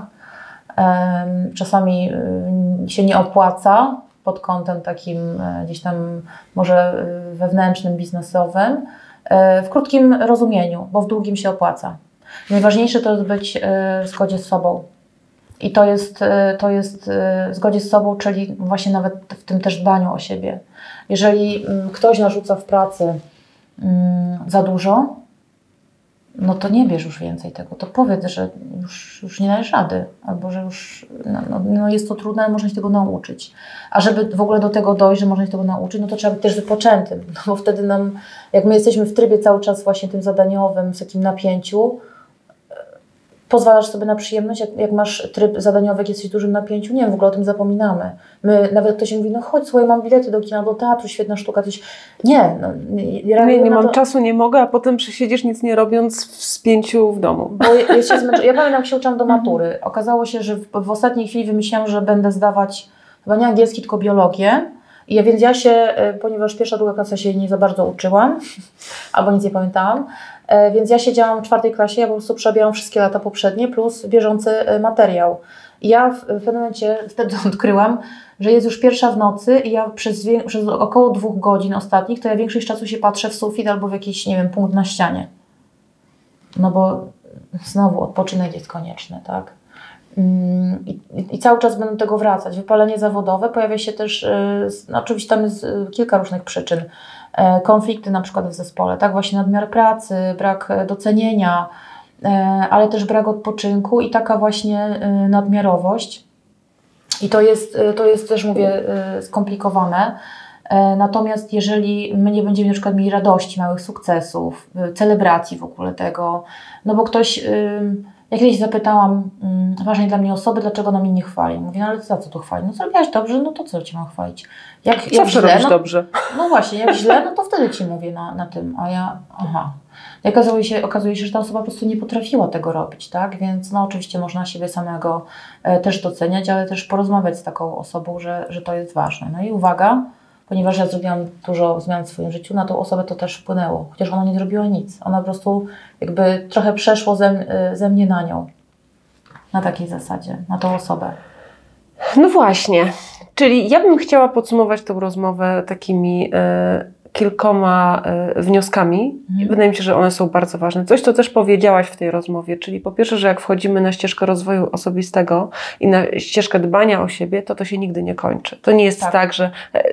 Ym, Czasami ym, się nie opłaca pod kątem takim e, gdzieś tam może y, wewnętrznym, biznesowym, e, w krótkim rozumieniu, bo w długim się opłaca. Najważniejsze to jest być e, w zgodzie z sobą. I to jest, e, to jest e, w zgodzie z sobą, czyli właśnie nawet w tym też dbaniu o siebie. Jeżeli mm, ktoś narzuca w pracy mm, za dużo, no to nie bierz już więcej tego. To powiedz, że już, już nie dajesz rady, albo że już no, no, no jest to trudne, ale można się tego nauczyć. A żeby w ogóle do tego dojść, że można się tego nauczyć, no to trzeba być też wypoczętym, no bo wtedy nam, jak my jesteśmy w trybie cały czas właśnie tym zadaniowym, w takim napięciu, pozwalasz sobie na przyjemność, jak, jak masz tryb zadaniowy, jak jesteś w dużym napięciu, nie wiem, w ogóle o tym zapominamy. My, nawet ktoś mówi, no chodź, słuchaj, mam bilety do kina, do teatru, świetna sztuka, coś. Nie, no, nie, Nie, mam to, czasu, nie mogę, a potem przysiedziesz nic nie robiąc w spięciu w domu. Bo ja, się zmęczy... ja pamiętam, jak się uczyłam do matury. Okazało się, że w, w ostatniej chwili wymyśliłam, że będę zdawać chyba nie angielski, tylko biologię. I więc ja się, e, ponieważ pierwsza, druga klasa się nie za bardzo uczyłam, albo nic nie pamiętałam, więc ja siedziałam w czwartej klasie, ja po prostu przebieram wszystkie lata poprzednie plus bieżący e, materiał. I ja w, pewnym momencie wtedy odkryłam, że jest już pierwsza w nocy i ja przez, przez około dwóch godzin ostatnich, to ja większość czasu się patrzę w sufit albo w jakiś, nie wiem, punkt na ścianie. No bo znowu odpoczynek jest konieczny, tak? Mm, I, i- cały czas będę do tego wracać. Wypalenie zawodowe pojawia się też, no oczywiście tam jest kilka różnych przyczyn. E, Konflikty na przykład w zespole, tak? Właśnie nadmiar pracy, brak e, docenienia, e, ale też brak odpoczynku i taka właśnie y, nadmiarowość. I to jest, to jest też, mówię, skomplikowane. E, Natomiast jeżeli my nie będziemy na przykład mieli radości, małych sukcesów, celebracji w ogóle tego, no bo ktoś, ja kiedyś zapytałam ym, ważnej dla mnie osoby, dlaczego ona mnie nie chwali. Mówię, no ale za co tu chwali? No zrobiłaś dobrze, no to co Cię mam chwalić? Jak, jak Zawsze źle, robisz no, dobrze. no właśnie, jak źle, no to wtedy Ci mówię na, na tym, a ja, aha. I okazuje się, okazuje się, że ta osoba po prostu nie potrafiła tego robić, tak? Więc no oczywiście można siebie samego e, też doceniać, ale też porozmawiać z taką osobą, że, że to jest ważne. No i uwaga, ponieważ ja zrobiłam dużo zmian w swoim życiu, na tą osobę to też wpłynęło. Chociaż ona nie zrobiła nic. Ona po prostu jakby trochę przeszło ze, e, ze mnie na nią. Na takiej zasadzie, na tą osobę. No właśnie. Czyli ja bym chciała podsumować tę rozmowę takimi e, kilkoma e, wnioskami. Mhm. Wydaje mi się, że one są bardzo ważne. Coś, co też powiedziałaś w tej rozmowie, czyli po pierwsze, że jak wchodzimy na ścieżkę rozwoju osobistego i na ścieżkę dbania o siebie, to to się nigdy nie kończy. To nie jest tak, Tak. że e,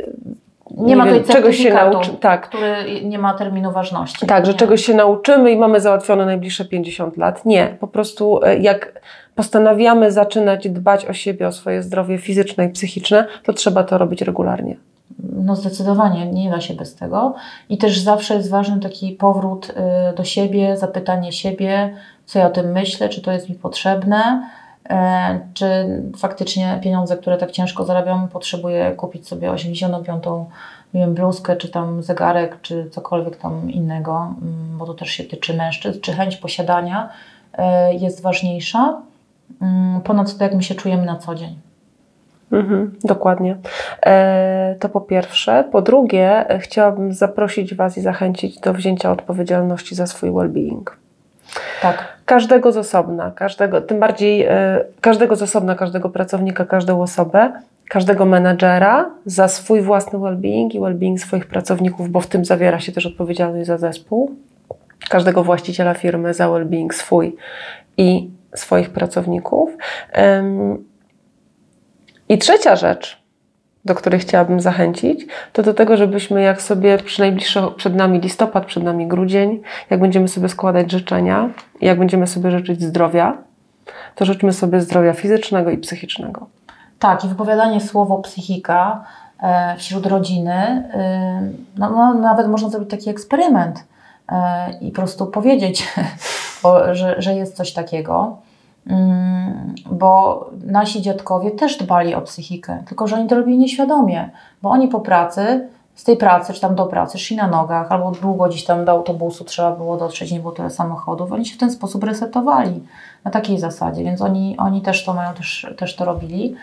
Nie, ma wiem, tutaj czegoś się nauczy. Tak, który nie ma terminu ważności. tak, że Nie. czegoś się nauczymy i mamy załatwione najbliższe 50 lat. Nie, po prostu e, jak postanawiamy zaczynać dbać o siebie, o swoje zdrowie fizyczne i psychiczne, to trzeba to robić regularnie. no zdecydowanie nie da się bez tego. I też zawsze jest ważny taki powrót y, do siebie, zapytanie siebie, co ja o tym myślę, czy to jest mi potrzebne, czy faktycznie pieniądze, które tak ciężko zarabiam, potrzebuję kupić sobie 85 nie wiem, bluzkę, czy tam zegarek, czy cokolwiek tam innego, mm, bo to też się tyczy mężczyzn, czy chęć posiadania e, jest ważniejsza mm, ponad to, jak my się czujemy na co dzień. Mhm, dokładnie. E, to po pierwsze. Po drugie, e, chciałabym zaprosić Was i zachęcić do wzięcia odpowiedzialności za swój well-being. Tak. Każdego z osobna, każdego, tym bardziej e, każdego z osobna, każdego pracownika, każdą osobę, każdego menadżera za swój własny well-being i well-being swoich pracowników, bo w tym zawiera się też odpowiedzialność za zespół. Każdego właściciela firmy za well-being swój i swoich pracowników. I trzecia rzecz, do której chciałabym zachęcić, to do tego, żebyśmy jak sobie przy najbliższym przed nami listopad, przed nami grudzień, jak będziemy sobie składać życzenia, jak będziemy sobie życzyć zdrowia, to życzmy sobie zdrowia fizycznego i psychicznego. Tak, i wypowiadanie słowo psychika e, wśród rodziny, e, no, no, nawet można zrobić taki eksperyment e, i po prostu powiedzieć, że, że jest coś takiego. Mm, bo nasi dziadkowie też dbali o psychikę, tylko że oni to robili nieświadomie, bo oni po pracy, z tej pracy, czy tam do pracy, szli na nogach, albo długo gdzieś tam do autobusu trzeba było dotrzeć, nie było tyle samochodów, oni się w ten sposób resetowali na takiej zasadzie, więc oni, oni też to mają, też, też to robili.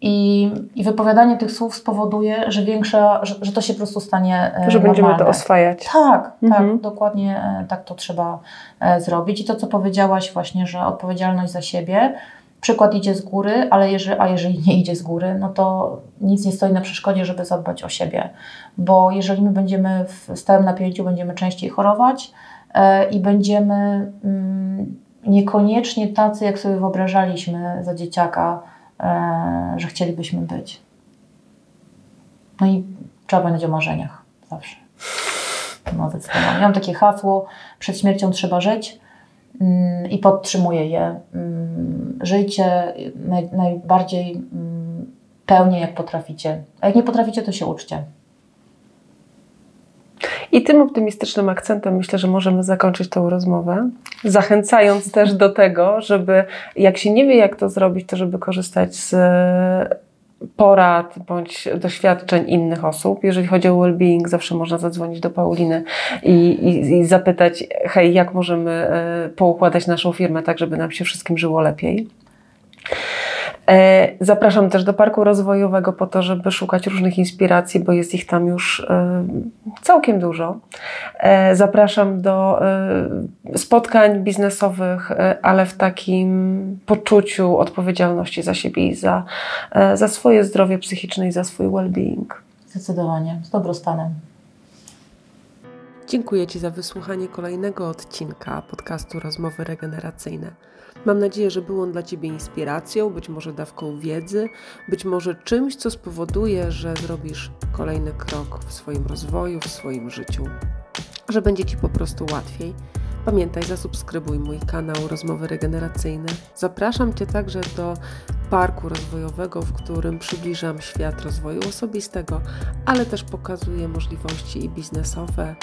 I, I wypowiadanie tych słów spowoduje, że większa, że, że to się po prostu stanie. E, że będziemy to oswajać. Tak, tak mhm. tak, dokładnie e, tak to trzeba e, zrobić. I to, co powiedziałaś, właśnie, że odpowiedzialność za siebie, przykład idzie z góry, ale jeżeli, a jeżeli nie idzie z góry, no to nic nie stoi na przeszkodzie, żeby zadbać o siebie. Bo jeżeli my będziemy w stałym napięciu, będziemy częściej chorować i będziemy mm, niekoniecznie tacy, jak sobie wyobrażaliśmy za dzieciaka że chcielibyśmy być. No i trzeba powiedzieć o marzeniach zawsze. No zdecydowanie. Mam takie hasło, przed śmiercią trzeba żyć mm, i podtrzymuję je. Mm, żyjcie naj, najbardziej mm, pełnie jak potraficie. A jak nie potraficie, to się uczcie. I tym optymistycznym akcentem myślę, że możemy zakończyć tę rozmowę, zachęcając też do tego, żeby jak się nie wie, jak to zrobić, to żeby korzystać z porad bądź doświadczeń innych osób. Jeżeli chodzi o well-being, zawsze można zadzwonić do Pauliny i, i, i zapytać, hej, jak możemy e, poukładać naszą firmę tak, żeby nam się wszystkim żyło lepiej. E, zapraszam też do Parku Rozwojowego po to, żeby szukać różnych inspiracji, bo jest ich tam już e, całkiem dużo. E, zapraszam do spotkań biznesowych, ale w takim poczuciu odpowiedzialności za siebie i za, za swoje zdrowie psychiczne i za swój well-being. Zdecydowanie, z dobrostanem. Dziękuję Ci za wysłuchanie kolejnego odcinka podcastu Rozmowy Regeneracyjne. Mam nadzieję, że był on dla Ciebie inspiracją, być może dawką wiedzy, być może czymś, co spowoduje, że zrobisz kolejny krok w swoim rozwoju, w swoim życiu, że będzie Ci po prostu łatwiej. Pamiętaj, zasubskrybuj mój kanał Rozmowy Regeneracyjne. Zapraszam Cię także do parku rozwojowego, w którym przybliżam świat rozwoju osobistego, ale też pokazuję możliwości i biznesowe,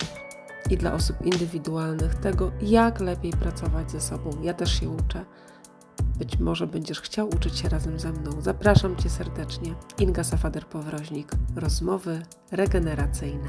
i dla osób indywidualnych tego, jak lepiej pracować ze sobą. Ja też się uczę. Być może będziesz chciał uczyć się razem ze mną. Zapraszam Cię serdecznie. Inga Safader-Powroźnik. Rozmowy regeneracyjne.